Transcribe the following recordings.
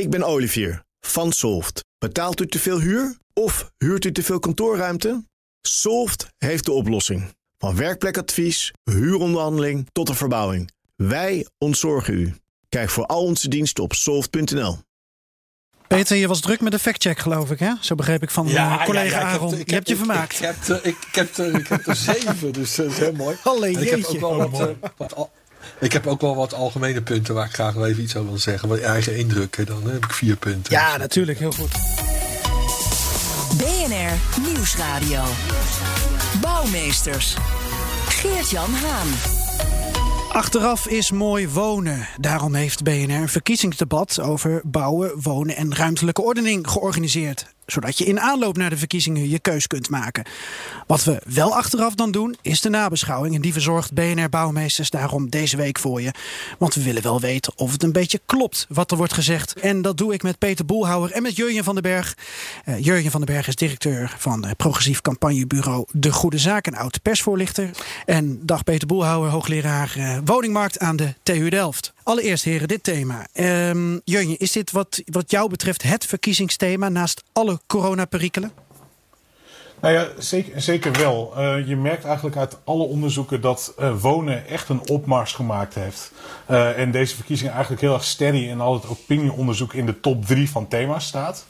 Ik ben Olivier van Solft. Betaalt u te veel huur of huurt u te veel kantoorruimte? Solft heeft de oplossing. Van werkplekadvies, huuronderhandeling tot de verbouwing. Wij ontzorgen u. Kijk voor al onze diensten op soft.nl. Peter, je was druk met de factcheck, geloof ik, hè? Zo begreep ik van Ja, eh, collega ja, ja, ik heb Aaron. ik je hebt je heb- ik- vermaakt. Ik, heb er, ik, ik heb er, ik heb er zeven, dus dat is heel mooi. Allee, En ik heb jeetje. ook wel wat, eh, wat al- ik heb ook wel wat algemene punten waar ik graag wel even iets over wil zeggen. Wat eigen indrukken, dan heb ik vier punten. ja, natuurlijk, heel goed. BNR Nieuwsradio. Bouwmeesters. Geert-Jan Haan. Achteraf is mooi wonen. Daarom heeft BNR een verkiezingsdebat over bouwen, wonen en ruimtelijke ordening georganiseerd. Zodat je in aanloop naar de verkiezingen je keus kunt maken. Wat we wel achteraf dan doen, is de nabeschouwing. En die verzorgt BNR Bouwmeesters daarom deze week voor je. Want we willen wel weten of het een beetje klopt wat er wordt gezegd. En dat doe ik met Peter Boelhouwer en met Jurjen van den Berg. Eh Jurjen van den Berg is directeur van het progressief campagnebureau De Goede Zaak en oud persvoorlichter. En dag Peter Boelhouwer, hoogleraar eh, woningmarkt aan de TU Delft. Allereerst heren, dit thema. Ehm Jurjen, is dit wat, wat jou betreft het verkiezingsthema naast alle coronaperikelen? Nou ja, zeker, zeker wel. Eh, je merkt eigenlijk uit alle onderzoeken dat eh, wonen echt een opmars gemaakt heeft. Eh, en deze verkiezing eigenlijk heel erg steady in al het opinieonderzoek in de top drie van thema's staat.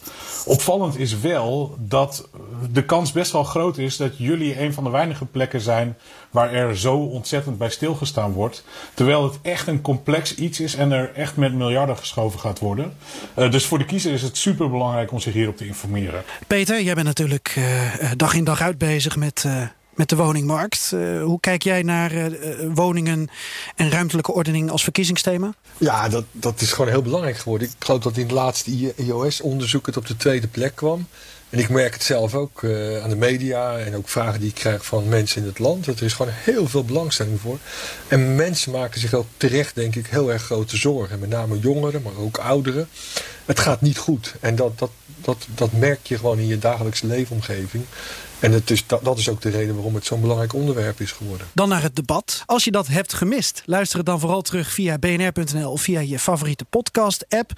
Opvallend is wel dat de kans best wel groot is dat jullie een van de weinige plekken zijn waar er zo ontzettend bij stilgestaan wordt. Terwijl het echt een complex iets is en er echt met miljarden geschoven gaat worden. Eh, dus voor de kiezer is het super belangrijk om zich hierop te informeren. Peter, jij bent natuurlijk eh, eh, dag in dag uit bezig met, eh, met de woningmarkt. Eh, hoe kijk jij naar woningen en ruimtelijke ordening als verkiezingsthema? Ja, dat, dat is gewoon heel belangrijk geworden. Ik geloof dat in het laatste IOS-onderzoek het op de tweede plek kwam. En ik merk het zelf ook eh, aan de media en ook vragen die ik krijg van mensen in het land. Dat er is gewoon heel veel belangstelling voor. En mensen maken zich ook terecht, denk ik, heel erg grote zorgen. Met name jongeren, maar ook ouderen. Het gaat niet goed. En dat, dat, dat, dat merk je gewoon in je dagelijkse leefomgeving. En het is, dat, dat is ook de reden waarom het zo'n belangrijk onderwerp is geworden. Dan naar het debat. Als je dat hebt gemist, luister het dan vooral terug via bnr.nl of via je favoriete podcast-app.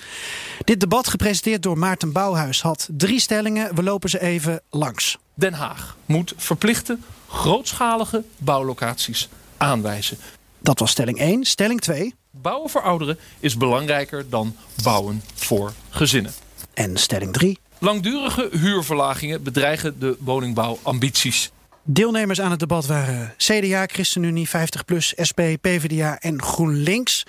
Dit debat, gepresenteerd door Maarten Bouwhuis, had drie stellingen. We lopen ze even langs. Den Haag moet verplichte grootschalige bouwlocaties aanwijzen. Dat was stelling 1. Stelling 2. Bouwen voor ouderen is belangrijker dan bouwen voor gezinnen. En stelling 3. Langdurige huurverlagingen bedreigen de woningbouwambities. Deelnemers aan het debat waren CDA, ChristenUnie, 50PLUS, SP, PvdA en GroenLinks.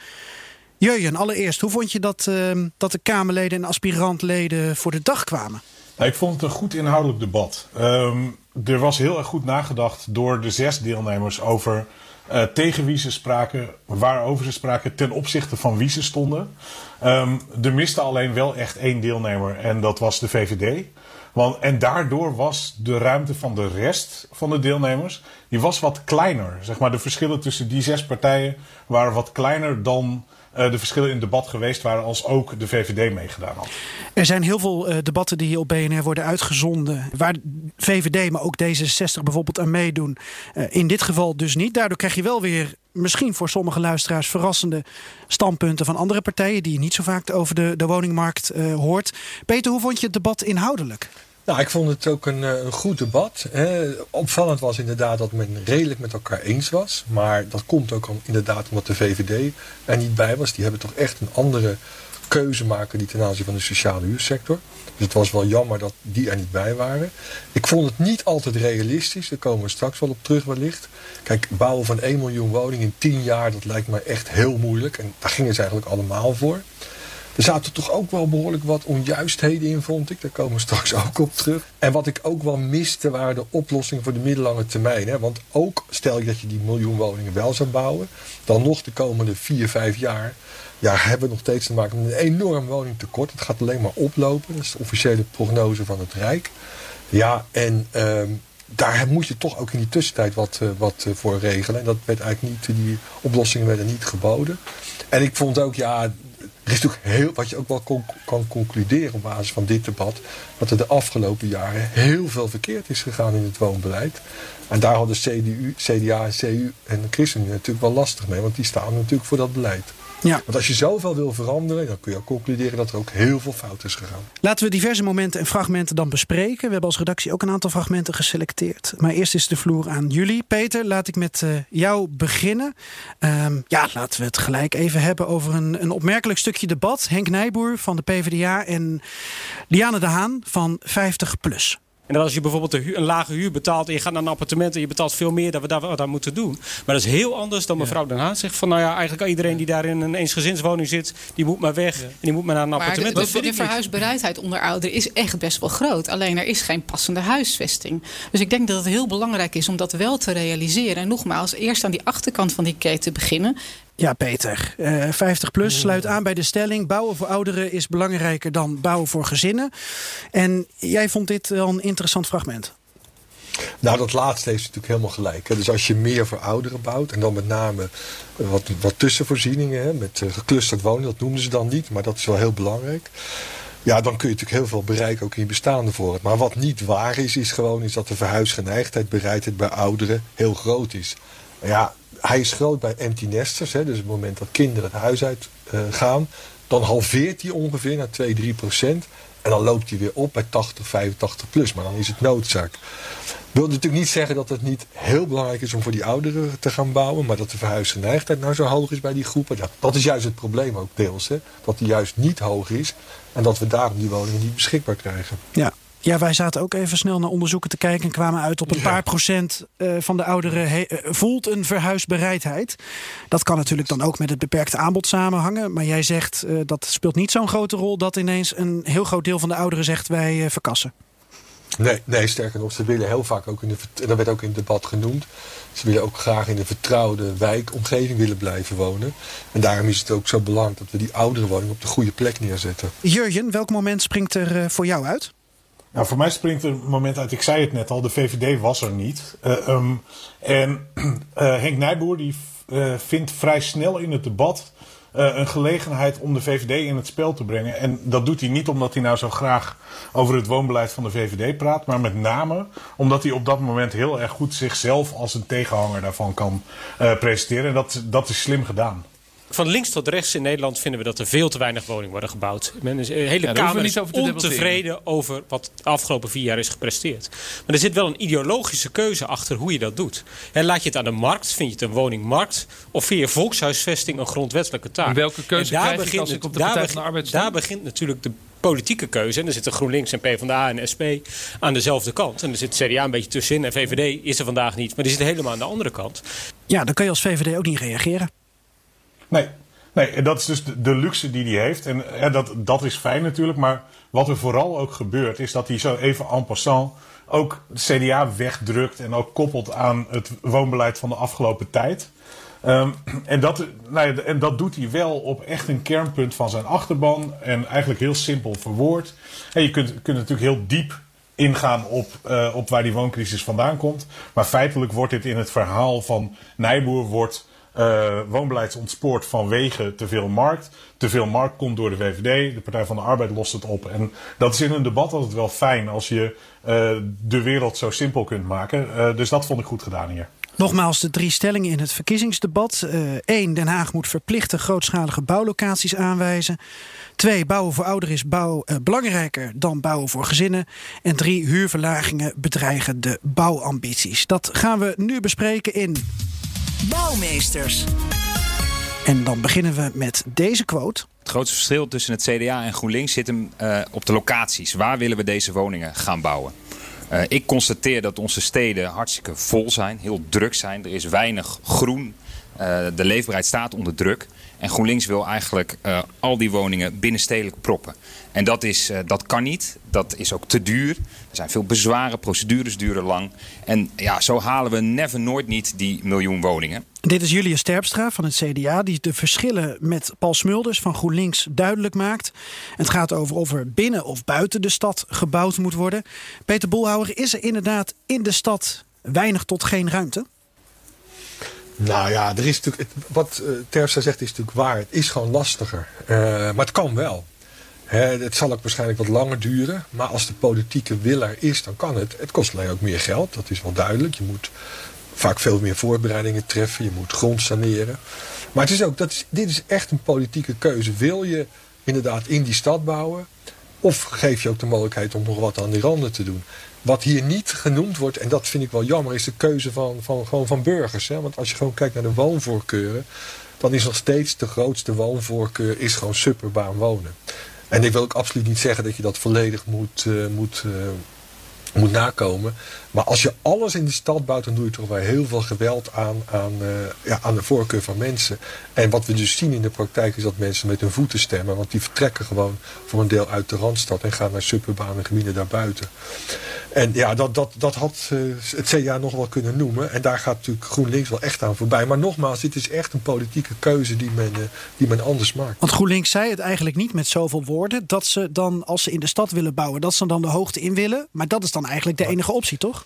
Jurjen, allereerst, hoe vond je dat, eh, dat de Kamerleden en aspirantleden voor de dag kwamen? Nou, ik vond het een goed inhoudelijk debat. Ehm, er was heel erg goed nagedacht door de zes deelnemers over eh, tegen wie ze spraken, waarover ze spraken, ten opzichte van wie ze stonden. Ehm, er miste alleen wel echt één deelnemer en dat was de VVD. Want, en daardoor was de ruimte van de rest van de deelnemers die was wat kleiner. Zeg maar, de verschillen tussen die zes partijen waren wat kleiner dan de verschillen in debat geweest waren als ook de VVD meegedaan had. Er zijn heel veel eh, debatten die op BNR worden uitgezonden. Waar VVD, maar ook D66 bijvoorbeeld aan meedoen. Eh, in dit geval dus niet. Daardoor krijg je wel weer misschien voor sommige luisteraars verrassende standpunten van andere partijen. die je niet zo vaak over de, de woningmarkt eh, hoort. Peter, hoe vond je het debat inhoudelijk? Nou, ik vond het ook een, eh, een goed debat. Opvallend was inderdaad dat men redelijk met elkaar eens was. Maar dat komt ook om, inderdaad omdat de VVD er niet bij was. Die hebben toch echt een andere keuze maken die ten aanzien van de sociale huursector. Dus het was wel jammer dat die er niet bij waren. Ik vond het niet altijd realistisch. Daar komen we straks wel op terug wellicht. Kijk, bouwen van 1 miljoen woningen in 10 jaar, dat lijkt mij echt heel moeilijk. En daar gingen ze eigenlijk allemaal voor. Er zaten toch ook wel behoorlijk wat onjuistheden in, vond ik. Daar komen we straks ook op terug. En wat ik ook wel miste, waren de oplossingen voor de middellange termijn. Hè? Want ook stel je dat je die miljoen woningen wel zou bouwen, dan nog de komende vier, vijf jaar. Ja, hebben we nog steeds te maken met een enorm woningtekort. Het gaat alleen maar oplopen. Dat is de officiële prognose van het Rijk. Ja, en ehm, daar moet je toch ook in die tussentijd wat, eh, wat eh, voor regelen. En dat werd eigenlijk niet, die oplossingen werden niet geboden. En ik vond ook, ja, er is natuurlijk heel, wat je ook wel kan concluderen op basis van dit debat, dat er de afgelopen jaren heel veel verkeerd is gegaan in het woonbeleid. En daar hadden CDU, CDA, CU en ChristenUnie natuurlijk wel lastig mee, want die staan natuurlijk voor dat beleid. Ja. Want als je zoveel wil veranderen, dan kun je ook concluderen dat er ook heel veel fout is gegaan. Laten we diverse momenten en fragmenten dan bespreken. We hebben als redactie ook een aantal fragmenten geselecteerd. Maar eerst is de vloer aan jullie. Peter, laat ik met uh, jou beginnen. Um, ja, laten we het gelijk even hebben over een, een opmerkelijk stukje debat. Henk Nijboer van de PvdA en Liane de Haan van 50PLUS. En dan als je bijvoorbeeld een, lage huur betaalt en je gaat naar een appartement en je betaalt veel meer dan we daar, daar moeten doen. Maar dat is heel anders dan mevrouw Den Haan zegt van nou ja, eigenlijk iedereen die daar in een eensgezinswoning zit, die moet maar weg en die moet maar naar een appartement. Maar de, de, de verhuisbereidheid onder ouderen is echt best wel groot. Alleen er is geen passende huisvesting. Dus ik denk dat het heel belangrijk is om dat wel te realiseren. En nogmaals, eerst aan die achterkant van die keten beginnen. Ja, Peter. Uh, 50 plus sluit aan bij de stelling: bouwen voor ouderen is belangrijker dan bouwen voor gezinnen. En jij vond dit wel een interessant fragment. Nou, dat laatste heeft natuurlijk helemaal gelijk. Hè. Dus als je meer voor ouderen bouwt, en dan met name wat, wat tussenvoorzieningen, hè, met uh, geclusterd wonen, dat noemden ze dan niet, maar dat is wel heel belangrijk. Ja, dan kun je natuurlijk heel veel bereiken, ook in je bestaande voorraad. Maar wat niet waar is, is gewoon is dat de verhuisgeneigdheid, bereidheid bij ouderen heel groot is. Ja, hij is groot bij empty nesters. Hè, dus op het moment dat kinderen het huis uit uh, gaan, dan halveert hij ongeveer naar 2, 3 procent. En dan loopt hij weer op bij 80, 85 plus. Maar dan is het noodzaak. Ik wil natuurlijk niet zeggen dat het niet heel belangrijk is om voor die ouderen te gaan bouwen. Maar dat de verhuisgeneigdheid nou zo hoog is bij die groepen. Ja, dat is juist het probleem ook deels. Hè? Dat die juist niet hoog is. En dat we daarom die woningen niet beschikbaar krijgen. Ja, ja, wij zaten ook even snel naar onderzoeken te kijken en kwamen uit op een paar procent uh, van de ouderen uh, voelt een verhuisbereidheid. Dat kan natuurlijk dan ook met het beperkte aanbod samenhangen. Maar jij zegt uh, dat speelt niet zo'n grote rol dat ineens een heel groot deel van de ouderen zegt wij verkassen. Nee, nee, sterker nog, ze willen heel vaak ook in de, dat werd ook in het debat genoemd. Ze willen ook graag in de vertrouwde wijkomgeving willen blijven wonen. En daarom is het ook zo belangrijk dat we die oudere woning op de goede plek neerzetten. Jurjen, welk moment springt er voor jou uit? Nou, voor mij springt er een moment uit, ik zei het net al, de VVD was er niet. Uh, um, en uh, Henk Nijboer die uh, vindt vrij snel in het debat een gelegenheid om de VVD in het spel te brengen. En dat doet hij niet omdat hij nou zo graag over het woonbeleid van de VVD praat, maar met name omdat hij op dat moment heel erg goed zichzelf als een tegenhanger daarvan kan presenteren. En dat, dat is slim gedaan van links tot rechts in Nederland vinden we dat er veel te weinig woningen worden gebouwd. Men is, de hele ja, Kamer is ontevreden over wat de afgelopen vier jaar is gepresteerd. Maar er zit wel een ideologische keuze achter hoe je dat doet. En laat je het aan de markt, vind je het een woningmarkt... of vind je volkshuisvesting een grondwettelijke taak? En welke keuze en daar krijg begint, als ik op de Partij van de Arbeid Daar begint natuurlijk de politieke keuze. En er zitten GroenLinks en PvdA en SP aan dezelfde kant. En er zit CDA een beetje tussenin. En VVD is er vandaag niet. Maar die zit helemaal aan de andere kant. Ja, dan kun je als VVD ook niet reageren. Nee, Nee, dat is dus de, luxe die hij heeft. En dat, dat is fijn natuurlijk. Maar wat er vooral ook gebeurt, is dat hij zo even en passant ook CDA wegdrukt. En ook koppelt aan het woonbeleid van de afgelopen tijd. Um, en, dat, nou en dat doet hij wel op echt een kernpunt van zijn achterban. En eigenlijk heel simpel verwoord. En je kunt, kunt natuurlijk heel diep ingaan op, uh, op waar die wooncrisis vandaan komt. Maar feitelijk wordt dit in het verhaal van Nijboer wordt uh, woonbeleid ontspoort vanwege te veel markt. Te veel markt komt door de VVD. De Partij van de Arbeid lost het op. En dat is in een debat altijd wel fijn als je uh, de wereld zo simpel kunt maken. Uh, dus dat vond ik goed gedaan hier. Nogmaals de drie stellingen in het verkiezingsdebat. Eén, Den Haag moet verplichte grootschalige bouwlocaties aanwijzen. Twee, bouwen voor ouderen is bouw, belangrijker dan bouwen voor gezinnen. En drie, huurverlagingen bedreigen de bouwambities. Dat gaan we nu bespreken in Bouwmeesters. En dan beginnen we met deze quote. Het grootste verschil tussen het CDA en GroenLinks zit hem uh, op de locaties. Waar willen we deze woningen gaan bouwen? Uh, ik constateer dat onze steden hartstikke vol zijn, heel druk zijn. Er is weinig groen. Uh, de leefbaarheid staat onder druk. En GroenLinks wil eigenlijk uh, al die woningen binnenstedelijk proppen. En dat, is, uh, dat kan niet. Dat is ook te duur. Er zijn veel bezwaren, procedures duren lang. En ja, zo halen we never nooit niet die miljoen woningen. Dit is Julius Terpstra van het CDA, die de verschillen met Paul Smulders van GroenLinks duidelijk maakt. Het gaat over of er binnen of buiten de stad gebouwd moet worden. Peter Boelhouwer, is er inderdaad in de stad weinig tot geen ruimte? Nou ja, er is natuurlijk, wat uh, Terpstra zegt is natuurlijk waar. Het is gewoon lastiger. Uh, maar het kan wel. Hè, het zal ook waarschijnlijk wat langer duren. Maar als de politieke wil er is, dan kan het. Het kost alleen ook meer geld. Dat is wel duidelijk. Je moet vaak veel meer voorbereidingen treffen. Je moet grond saneren. Maar het is ook, dat dit is echt een politieke keuze. Wil je inderdaad in die stad bouwen? Of geef je ook de mogelijkheid om nog wat aan die randen te doen? Wat hier niet genoemd wordt, en dat vind ik wel jammer, is de keuze van, van, gewoon van burgers. Hè? Want als je gewoon kijkt naar de woonvoorkeuren, dan is nog steeds de grootste woonvoorkeur is gewoon suburbaan wonen. En ik wil ook absoluut niet zeggen dat je dat volledig moet, uh, moet, uh, moet nakomen. Maar als je alles in de stad bouwt, dan doe je toch wel heel veel geweld aan, aan, uh, ja, aan de voorkeur van mensen. En wat we dus zien in de praktijk is dat mensen met hun voeten stemmen. Want die vertrekken gewoon voor een deel uit de Randstad en gaan naar suburbane gebieden daarbuiten. En ja, dat, dat, dat had uh, het CDA nog wel kunnen noemen. En daar gaat natuurlijk GroenLinks wel echt aan voorbij. Maar nogmaals, dit is echt een politieke keuze die men, uh, die men anders maakt. Want GroenLinks zei het eigenlijk niet met zoveel woorden. Dat ze dan, als ze in de stad willen bouwen, dat ze dan de hoogte in willen. Maar dat is dan eigenlijk de enige optie, toch?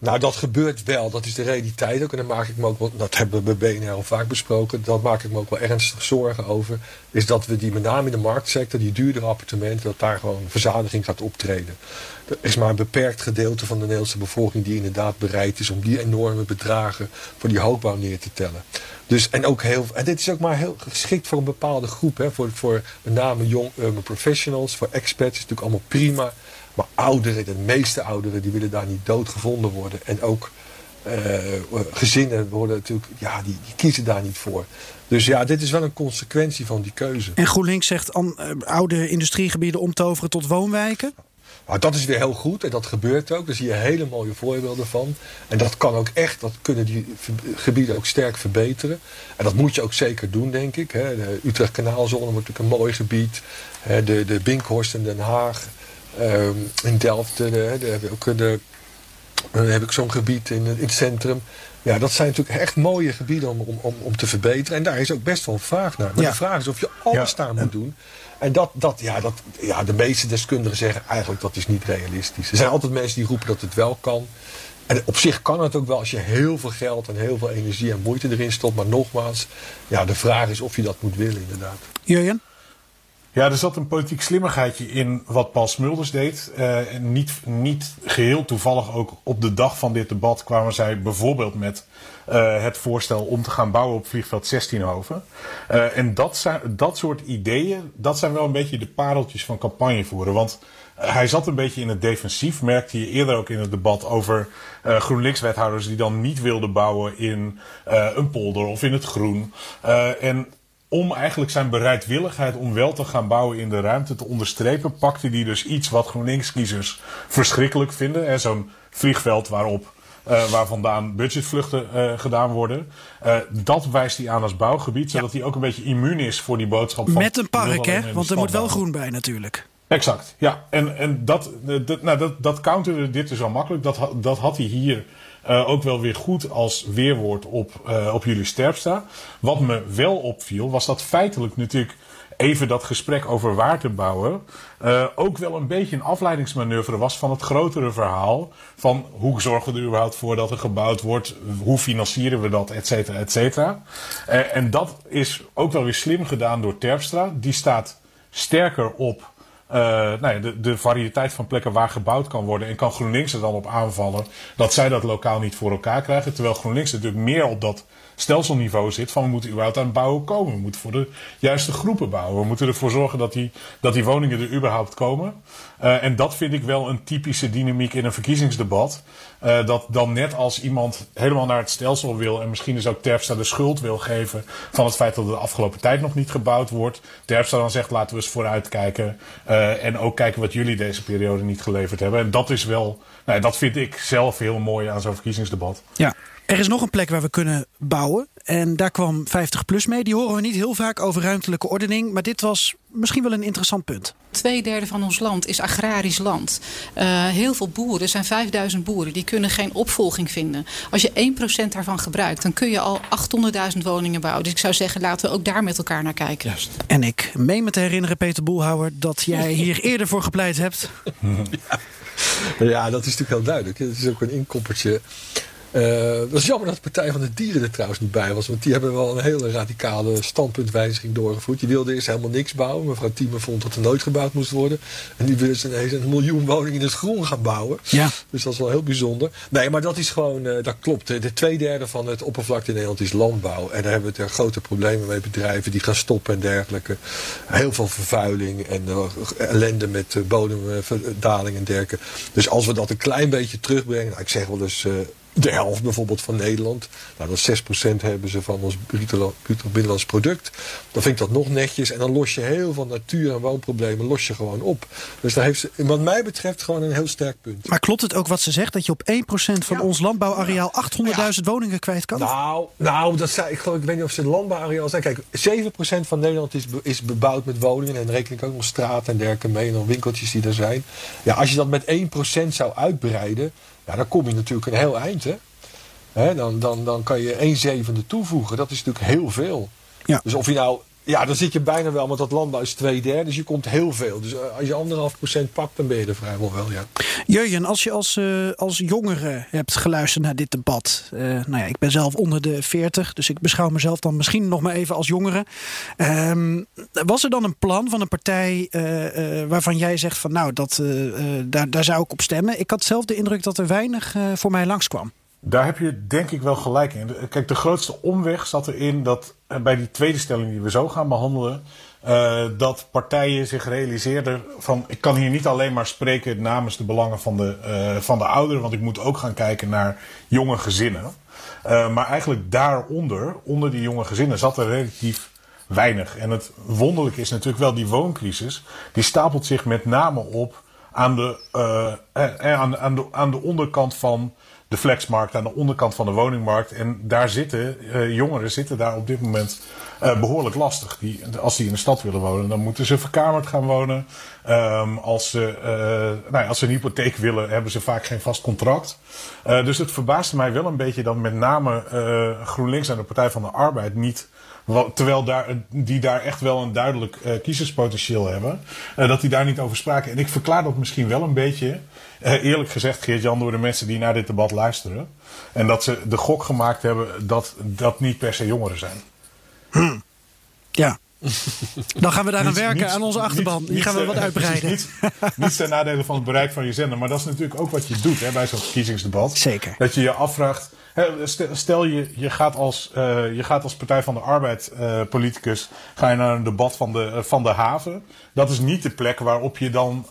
Nou, dat gebeurt wel. Dat is de realiteit ook. En daar maak ik me ook wel, dat hebben we bij BNR al vaak besproken. Dat maak ik me ook wel ernstig zorgen over. Is dat we die met name in de marktsector, die duurdere appartementen, dat daar gewoon verzadiging gaat optreden. Er is maar een beperkt gedeelte van de Nederlandse bevolking die inderdaad bereid is om die enorme bedragen voor die hoogbouw neer te tellen. Dus, en, ook heel, en dit is ook maar heel geschikt voor een bepaalde groep. Hè, voor, voor met name young urban professionals, voor expats is natuurlijk allemaal prima. Maar ouderen, de meeste ouderen, die willen daar niet doodgevonden worden. En ook uh, gezinnen worden natuurlijk, ja, die, die, kiezen daar niet voor. Dus ja, dit is wel een consequentie van die keuze. En GroenLinks zegt uh, oude industriegebieden omtoveren tot woonwijken? Nou, dat is weer heel goed en dat gebeurt ook. Daar zie je hele mooie voorbeelden van. En dat kan ook echt, dat kunnen die gebieden ook sterk verbeteren. En dat moet je ook zeker doen, denk ik. De Utrecht Kanaalzone wordt natuurlijk een mooi gebied. De, de Binkhorst in Den Haag. Um, in Delft de, de, heb ik ook de, dan heb ik zo'n gebied in, in het centrum. Ja, dat zijn natuurlijk echt mooie gebieden om, om, om, te verbeteren. En daar is ook best wel vraag naar. Maar ja. de vraag is of je alles daar moet doen. En dat, dat, ja, dat, ja, de meeste deskundigen zeggen eigenlijk dat is niet realistisch. Er zijn altijd mensen die roepen dat het wel kan. En op zich kan het ook wel als je heel veel geld en heel veel energie en moeite erin stopt. Maar nogmaals, ja, de vraag is of je dat moet willen inderdaad. Jurjen? Ja, er zat een politiek slimmigheidje in wat Paul Smulders deed. En niet, niet geheel toevallig ook op de dag van dit debat kwamen zij bijvoorbeeld met uh, het voorstel om te gaan bouwen op vliegveld 16 Hoven. Uh, en dat, zijn, dat soort ideeën, dat zijn wel een beetje de pareltjes van campagne voeren. Want hij zat een beetje in het defensief, merkte je eerder ook in het debat over uh, GroenLinks-wethouders die dan niet wilden bouwen in een polder of in het groen. En om eigenlijk zijn bereidwilligheid om wel te gaan bouwen in de ruimte te onderstrepen, pakte hij dus iets wat GroenLinks-kiezers verschrikkelijk vinden. Zo'n vliegveld waarop uh, waar vandaan budgetvluchten uh, gedaan worden. Uh, dat wijst hij aan als bouwgebied, zodat ja. hij ook een beetje immuun is voor die boodschap. Van, Met een park, hè? Want er moet wel groen bij natuurlijk. Exact, ja. En, en dat, dat, nou, dat, dat counterde dit dus al makkelijk. Dat, dat had hij hier uh, ook wel weer goed als weerwoord op, uh, op jullie sterfsta. Wat me wel opviel, was dat feitelijk natuurlijk even dat gesprek over waar te bouwen. Uh, ook wel een beetje een afleidingsmanoeuvre was van het grotere verhaal. Van hoe zorgen we er überhaupt voor dat er gebouwd wordt? Hoe financieren we dat? Et cetera, et cetera. En dat is ook wel weer slim gedaan door Terpstra. Die staat sterker op nou ja, de, de, variëteit van plekken waar gebouwd kan worden. En kan GroenLinks er dan op aanvallen dat zij dat lokaal niet voor elkaar krijgen. Terwijl GroenLinks natuurlijk meer op dat stelselniveau zit van we moeten überhaupt aan bouwen komen. We moeten voor de juiste groepen bouwen. We moeten ervoor zorgen dat die, dat die woningen er überhaupt komen. Uh, en dat vind ik wel een typische dynamiek in een verkiezingsdebat. Uh, dat dan net als iemand helemaal naar het stelsel wil en misschien dus ook Terpstra de schuld wil geven van het feit dat er de afgelopen tijd nog niet gebouwd wordt. Terpstra dan zegt laten we eens vooruitkijken uh, en ook kijken wat jullie deze periode niet geleverd hebben. En dat is wel, nou, dat vind ik zelf heel mooi aan zo'n verkiezingsdebat. Ja, er is nog een plek waar we kunnen bouwen. En daar kwam 50PLUS mee. Die horen we niet heel vaak over ruimtelijke ordening. Maar dit was misschien wel een interessant punt. Tweederde van ons land is agrarisch land. Uh, heel veel boeren, er zijn 5000 boeren, die kunnen geen opvolging vinden. Als je 1% daarvan gebruikt, dan kun je al 800.000 woningen bouwen. Dus ik zou zeggen, laten we ook daar met elkaar naar kijken. Juist. En ik meen me te herinneren, Peter Boelhouwer, dat jij hier eerder voor gepleit hebt. Ja. ja, dat is natuurlijk heel duidelijk. Het is ook een inkoppertje Uh, dat is jammer dat de Partij van de Dieren er trouwens niet bij was. Want die hebben wel een hele radicale standpuntwijziging doorgevoerd. Die wilden eerst helemaal niks bouwen. Mevrouw Thieme vond dat er nooit gebouwd moest worden. En nu willen ze ineens een miljoen woningen in het groen gaan bouwen. Ja. Dus dat is wel heel bijzonder. Nee, maar dat is gewoon, uh, dat klopt. De twee derde van het oppervlakte in Nederland is landbouw. En daar hebben we er grote problemen mee. Bedrijven die gaan stoppen en dergelijke. Heel veel vervuiling en ellende met bodemdaling en dergelijke. Dus als we dat een klein beetje terugbrengen. Nou, ik zeg wel eens de helft bijvoorbeeld van Nederland. Nou, dat 6% hebben ze van ons bruto, binnenlands product. Dan vind ik dat nog netjes. En dan los je heel veel natuur- en woonproblemen los je gewoon op. Dus daar heeft ze, wat mij betreft, gewoon een heel sterk punt. Maar klopt het ook wat ze zegt? Dat je op 1% van ons landbouwareaal 800.000 woningen kwijt kan? Nou, nou dat zei, ik, geloof, ik weet niet of ze het landbouwareaal zijn. Kijk, 7% van Nederland is, is bebouwd met woningen. En dan reken ik ook nog straten en dergelijke mee. En dan winkeltjes die er zijn. Ja, als je dat met 1% zou uitbreiden ja, dan kom je natuurlijk een heel eind. Hè? dan, dan, dan kan je 1 zevende toevoegen. Dat is natuurlijk heel veel. Ja. Dus of je nou ja, dan zit je bijna wel, want dat landbouw is twee derde. Dus je komt heel veel. Dus eh, als je anderhalf procent pakt, dan ben je er vrijwel wel, ja. Jurjen, als je als, uh, als jongere hebt geluisterd naar dit debat. Uh, nou ja, ik ben zelf onder de 40, dus ik beschouw mezelf dan misschien nog maar even als jongere. Um, was er dan een plan van een partij waarvan jij zegt van nou, dat, daar, daar zou ik op stemmen? Ik had zelf de indruk dat er weinig voor mij langskwam. Daar heb je denk ik wel gelijk in. Kijk, de grootste omweg zat erin dat eh, bij die tweede stelling die we zo gaan behandelen, uh, dat partijen zich realiseerden van ik kan hier niet alleen maar spreken namens de belangen van de, uh, van de ouderen, want ik moet ook gaan kijken naar jonge gezinnen. Maar eigenlijk daaronder, onder die jonge gezinnen, zat er relatief weinig. En het wonderlijke is natuurlijk wel die wooncrisis, die stapelt zich met name op aan de, aan, de, aan de onderkant van de flexmarkt aan de onderkant van de woningmarkt. En daar zitten, uh, jongeren zitten daar op dit moment uh, behoorlijk lastig. Die, als die in de stad willen wonen, dan moeten ze verkamerd gaan wonen. Um, als, ze, uh, nou ja, als ze een hypotheek willen, hebben ze vaak geen vast contract. dus het verbaasde mij wel een beetje dat met name GroenLinks en de Partij van de Arbeid niet Terwijl daar, die daar echt wel een duidelijk uh, kiezerspotentieel hebben. Uh, dat die daar niet over spraken. En ik verklaar dat misschien wel een beetje. Uh, eerlijk gezegd, Geert-Jan, door de mensen die naar dit debat luisteren. En dat ze de gok gemaakt hebben dat dat niet per se jongeren zijn. Hm. Ja. Dan gaan we daar aan werken, aan onze achterban. Die gaan we wat uitbreiden. Niet, ten nadele van het bereik van je zender. Maar dat is natuurlijk ook wat je doet hè, bij zo'n verkiezingsdebat. Zeker. Dat je je afvraagt Stel je, je, gaat als, uh, je gaat als Partij van de Arbeid uh, politicus ga je naar een debat van de, uh, van de haven. Dat is niet de plek waarop je dan,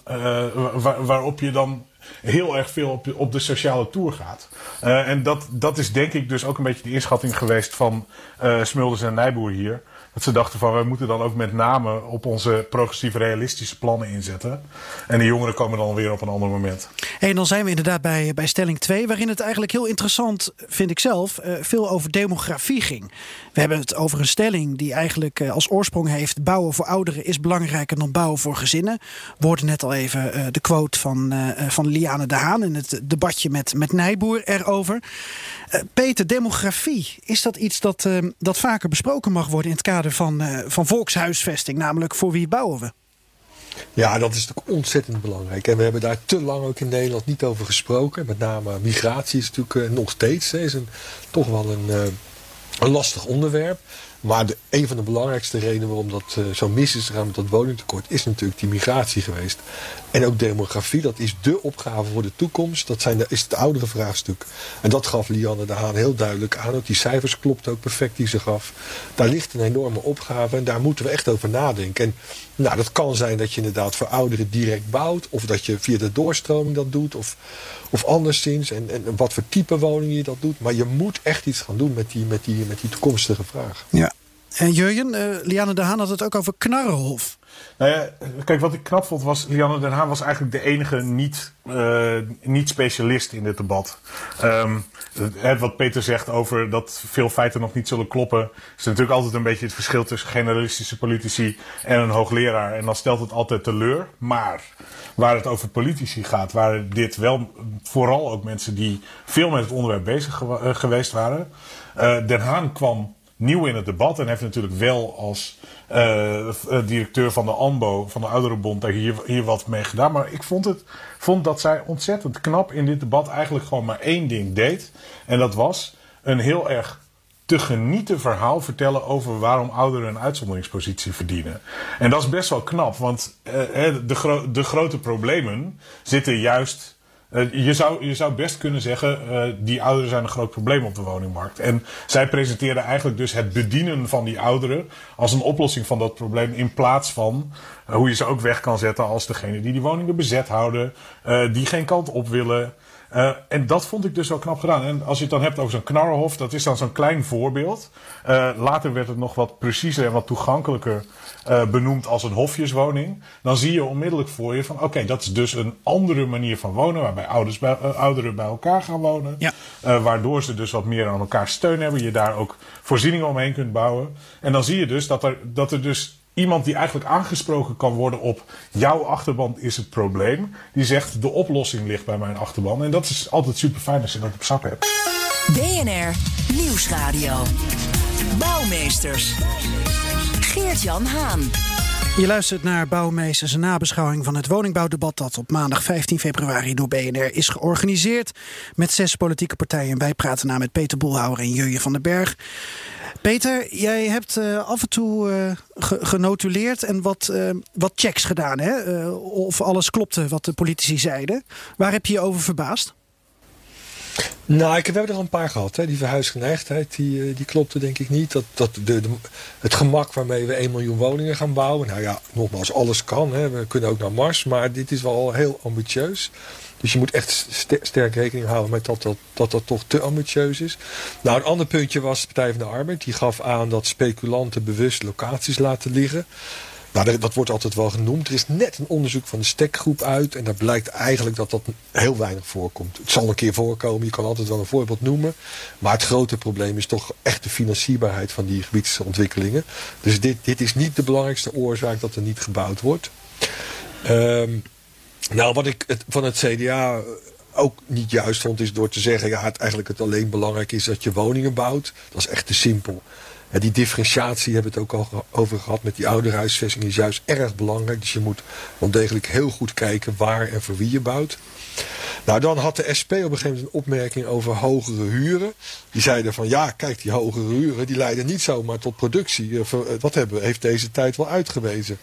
waar, waarop je dan heel erg veel op, op de sociale tour gaat. en dat, dat is denk ik dus ook een beetje de inschatting geweest van Smulders en Nijboer hier. Dat ze dachten van, wij moeten dan ook met name op onze progressief realistische plannen inzetten. En de jongeren komen dan weer op een ander moment. En dan zijn we inderdaad bij, bij stelling 2, waarin het eigenlijk heel interessant, vind ik zelf, uh, veel over demografie ging. We hebben het over een stelling die eigenlijk uh, als oorsprong heeft: bouwen voor ouderen is belangrijker dan bouwen voor gezinnen. We hoorden net al even uh, de quote van, van Liane de Haan in het debatje met, met Nijboer erover. Peter, demografie, is dat iets dat, dat vaker besproken mag worden in het kader van, uh, van volkshuisvesting, namelijk voor wie bouwen we? Ja, dat is natuurlijk ontzettend belangrijk. En we hebben daar te lang ook in Nederland niet over gesproken. Met name migratie is natuurlijk uh, nog steeds hè, is een, toch wel een, uh, een lastig onderwerp. Maar de, een van de belangrijkste redenen waarom dat uh, zo mis is gegaan met dat woningtekort, is natuurlijk die migratie geweest. En ook demografie, dat is de opgave voor de toekomst. Dat zijn is het oudere vraagstuk. En dat gaf Lianne de Haan heel duidelijk aan. Ook die cijfers klopt ook perfect die ze gaf. Daar ligt een enorme opgave en daar moeten we echt over nadenken. En nou, dat kan zijn dat je inderdaad voor ouderen direct bouwt. Of dat je via de doorstroming dat doet. Of, of anderszins. En, en wat voor type woning je dat doet. Maar je moet echt iets gaan doen met die, met die, met die toekomstige vraag. Ja. En Jurjen, uh, Liane de Haan had het ook over Knarrenhof. Nou ja, kijk, wat ik knap vond was, Lianne Den Haan was eigenlijk de enige niet, uh, niet specialist in dit debat. Um, wat Peter zegt over dat veel feiten nog niet zullen kloppen, is natuurlijk altijd een beetje het verschil tussen generalistische politici en een hoogleraar. En dan stelt het altijd teleur. Maar waar het over politici gaat, waren dit wel vooral ook mensen die veel met het onderwerp bezig geweest waren. Uh, Den Haan kwam nieuw in het debat en heeft natuurlijk wel als uh, directeur van de ANBO, van de Ouderenbond, hier, hier wat mee gedaan. Maar ik vond, het, vond dat zij ontzettend knap in dit debat eigenlijk gewoon maar één ding deed. En dat was een heel erg te genieten verhaal vertellen over waarom ouderen een uitzonderingspositie verdienen. En dat is best wel knap, want uh, de, de grote problemen zitten juist uh, je, zou, je zou best kunnen zeggen, uh, die ouderen zijn een groot probleem op de woningmarkt. En zij presenteerden eigenlijk dus het bedienen van die ouderen als een oplossing van dat probleem. In plaats van uh, hoe je ze ook weg kan zetten als degene die die woningen bezet houden, die geen kant op willen. Uh, en dat vond ik dus wel knap gedaan. En als je het dan hebt over zo'n knarrenhof, dat is dan zo'n klein voorbeeld. Uh, later werd het nog wat preciezer en wat toegankelijker uh, benoemd als een hofjeswoning. Dan zie je onmiddellijk voor je van oké, okay, dat is dus een andere manier van wonen. Waarbij ouders bij, ouderen bij elkaar gaan wonen. Ja. waardoor ze dus wat meer aan elkaar steun hebben. Je daar ook voorzieningen omheen kunt bouwen. En dan zie je dus dat er, dat er dus iemand die eigenlijk aangesproken kan worden op jouw achterban is het probleem. Die zegt de oplossing ligt bij mijn achterban. En dat is altijd super fijn als je dat op zak hebt. BNR Nieuwsradio. Bouwmeesters. Geert-Jan Haan. Je luistert naar Bouwmeesters, een nabeschouwing van het woningbouwdebat dat op maandag 15 februari door BNR is georganiseerd met zes politieke partijen. Wij praten na met Peter Boelhouwer en Jurje van den Berg. Peter, jij hebt uh, af en toe uh, genotuleerd en wat, uh, wat checks gedaan. Hè? of alles klopte wat de politici zeiden. Waar heb je je over verbaasd? Nou, ik heb er al een paar gehad. Hè. Die verhuisgeneigdheid, die, die klopte denk ik niet. Dat, dat de, het gemak waarmee we 1 miljoen woningen gaan bouwen. Nou ja, nogmaals, alles kan. Hè. We kunnen ook naar Mars. Maar dit is wel heel ambitieus. Dus je moet echt sterk rekening houden met dat dat, dat dat toch te ambitieus is. Nou, een ander puntje was de Partij van de Arbeid. Die gaf aan dat speculanten bewust locaties laten liggen. Nou, dat wordt altijd wel genoemd. Er is net een onderzoek van de stekgroep uit. En daar blijkt eigenlijk dat dat heel weinig voorkomt. Het zal een keer voorkomen. Je kan altijd wel een voorbeeld noemen. Maar het grote probleem is toch echt de financierbaarheid van die gebiedsontwikkelingen. Dus dit, dit is niet de belangrijkste oorzaak dat er niet gebouwd wordt. Um, nou, wat ik het, van het CDA ook niet juist vond, is door te zeggen... ja, het eigenlijk het alleen belangrijk is dat je woningen bouwt. Dat is echt te simpel. Die differentiatie hebben we het ook al over gehad met die ouderhuisvesting is juist erg belangrijk. Dus je moet wel degelijk heel goed kijken waar en voor wie je bouwt. Nou, dan had de SP op een gegeven moment een opmerking over hogere huren. Die zeiden van ja, kijk, die hogere huren die leiden niet zomaar tot productie. Eh, eh, wat hebben, heeft deze tijd wel uitgewezen.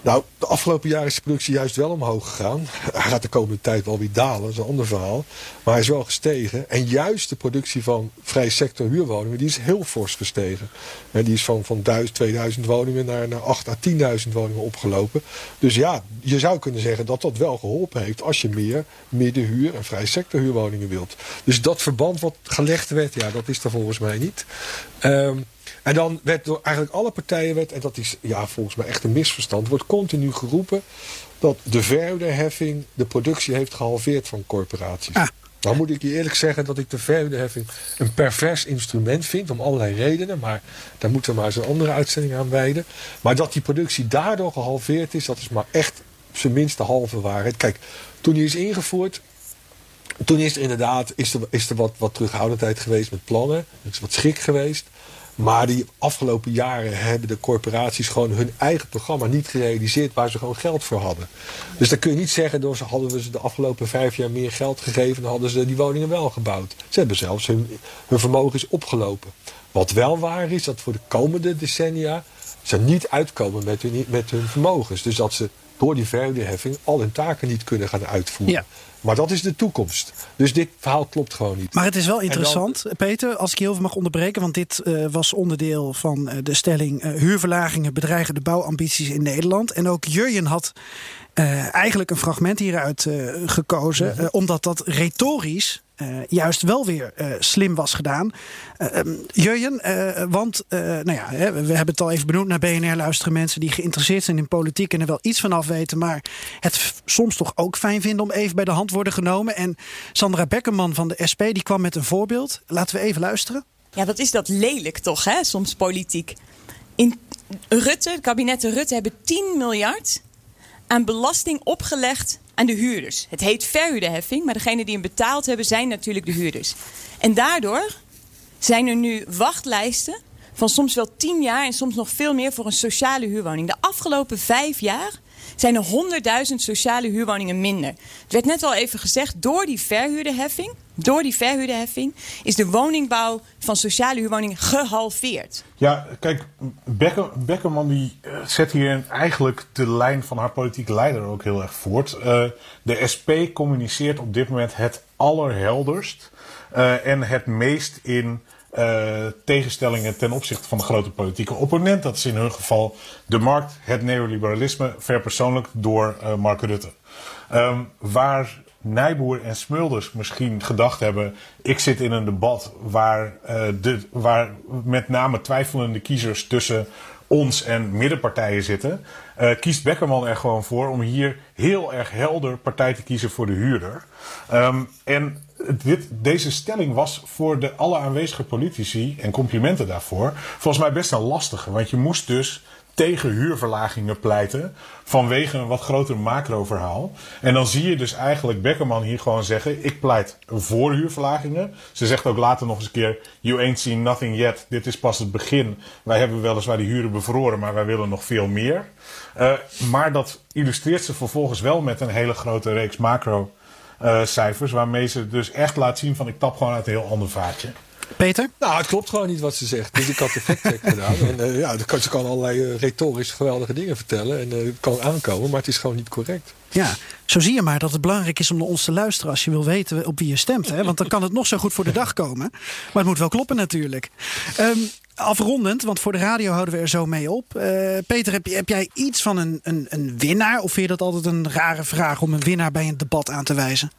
Nou, de afgelopen jaren is de productie juist wel omhoog gegaan. Hij gaat de komende tijd wel weer dalen, dat is een ander verhaal. Maar hij is wel gestegen. En juist de productie van vrij sector huurwoningen, die is heel fors gestegen. En die is van, van 1000, 2000 woningen naar, naar 8 à 10.000 woningen opgelopen. Dus ja, je zou kunnen zeggen dat dat wel geholpen heeft als je meer middenhuur en vrij sector huurwoningen wilt. Dus dat verband wat gelegd werd, ja, dat is er volgens mij niet. Um, en dan werd door eigenlijk alle partijen, werd, en dat is ja, volgens mij echt een misverstand, wordt continu geroepen dat de verhuurderheffing de productie heeft gehalveerd van corporaties. Ah. Nou moet ik je eerlijk zeggen dat ik de verhuurderheffing een pervers instrument vind. Om allerlei redenen. Maar daar moeten we maar eens een andere uitzending aan wijden. Maar dat die productie daardoor gehalveerd is. Dat is maar echt zijn minste halve waarheid. Kijk, toen die is ingevoerd. Toen is er inderdaad is er, is er wat, wat terughoudendheid geweest met plannen. Er is wat schrik geweest. Maar die afgelopen jaren hebben de corporaties gewoon hun eigen programma niet gerealiseerd waar ze gewoon geld voor hadden. Dus dan kun je niet zeggen, door ze hadden we ze de afgelopen vijf jaar meer geld gegeven, dan hadden ze die woningen wel gebouwd. Ze hebben zelfs hun, hun vermogen is opgelopen. Wat wel waar is, dat voor de komende decennia ze niet uitkomen met hun, met hun vermogens. Dus dat ze door die verhuurderheffing al hun taken niet kunnen gaan uitvoeren. Ja. Maar dat is de toekomst. Dus dit verhaal klopt gewoon niet. Maar het is wel interessant, Peter, als ik je heel veel mag onderbreken. Want dit uh, was onderdeel van uh, de stelling... Uh, huurverlagingen bedreigen de bouwambities in Nederland. En ook Jurjen had eigenlijk een fragment hieruit gekozen. Omdat dat retorisch uh, juist wel weer uh, slim was gedaan. Uh, Jurjen, want nou ja, we hebben het al even benoemd naar BNR luisteren mensen die geïnteresseerd zijn in politiek en er wel iets van af weten, maar het soms toch ook fijn vinden om even bij de hand worden genomen. En Sandra Beckerman van de SP die kwam met een voorbeeld. Laten we even luisteren. Ja, wat is dat lelijk toch, hè? Soms politiek. In Rutte, het kabinet Rutte hebben 10 miljard aan belasting opgelegd aan de huurders. Het heet verhuurderheffing, maar degene die hem betaald hebben zijn natuurlijk de huurders. En daardoor zijn er nu wachtlijsten van soms wel tien jaar en soms nog veel meer voor een sociale huurwoning. De afgelopen vijf jaar zijn er 100.000 sociale huurwoningen minder. Het werd net al even gezegd, door die verhuurderheffing, door die verhuurderheffing is de woningbouw van sociale huurwoningen gehalveerd. Ja, kijk, Becker, Beckerman die eh, zet hier eigenlijk de lijn van haar politieke leider ook heel erg voort. Uh, de SP communiceert op dit moment het allerhelderst uh, en het meest in uh, tegenstellingen ten opzichte van de grote politieke opponent. Dat is in hun geval de markt, het neoliberalisme, verpersoonlijk door uh, Mark Rutte. Um, waar Nijboer en Smulders misschien gedacht hebben: ik zit in een debat waar, uh, de, waar met name twijfelende kiezers tussen ons en middenpartijen zitten, uh, kiest Beckerman er gewoon voor om hier heel erg helder partij te kiezen voor de huurder. Um, en dit, deze stelling was voor de alle aanwezige politici, en complimenten daarvoor, volgens mij best een lastige. Want je moest dus tegen huurverlagingen pleiten vanwege een wat groter macro-verhaal. En dan zie je dus eigenlijk Beckerman hier gewoon zeggen: ik pleit voor huurverlagingen. Ze zegt ook later nog eens een keer: you ain't seen nothing yet. Dit is pas het begin. Wij hebben weliswaar die huren bevroren, maar wij willen nog veel meer. Uh, maar dat illustreert ze vervolgens wel met een hele grote reeks macro cijfers. Waarmee ze dus echt laat zien van ik tap gewoon uit een heel ander vaatje. Peter? Nou, het klopt gewoon niet wat ze zegt. Dus ik had de fact-check gedaan. En uh, ja, ze kan allerlei uh, retorisch geweldige dingen vertellen. En uh, het kan aankomen, maar het is gewoon niet correct. Ja, zo zie je maar dat het belangrijk is om naar ons te luisteren als je wil weten op wie je stemt. Hè? Want dan kan het nog zo goed voor de dag komen. Maar het moet wel kloppen natuurlijk. Um, afrondend, want voor de radio houden we er zo mee op. Uh, Peter, heb, heb, jij iets van een, een, een winnaar? Of vind je dat altijd een rare vraag om een winnaar bij een debat aan te wijzen?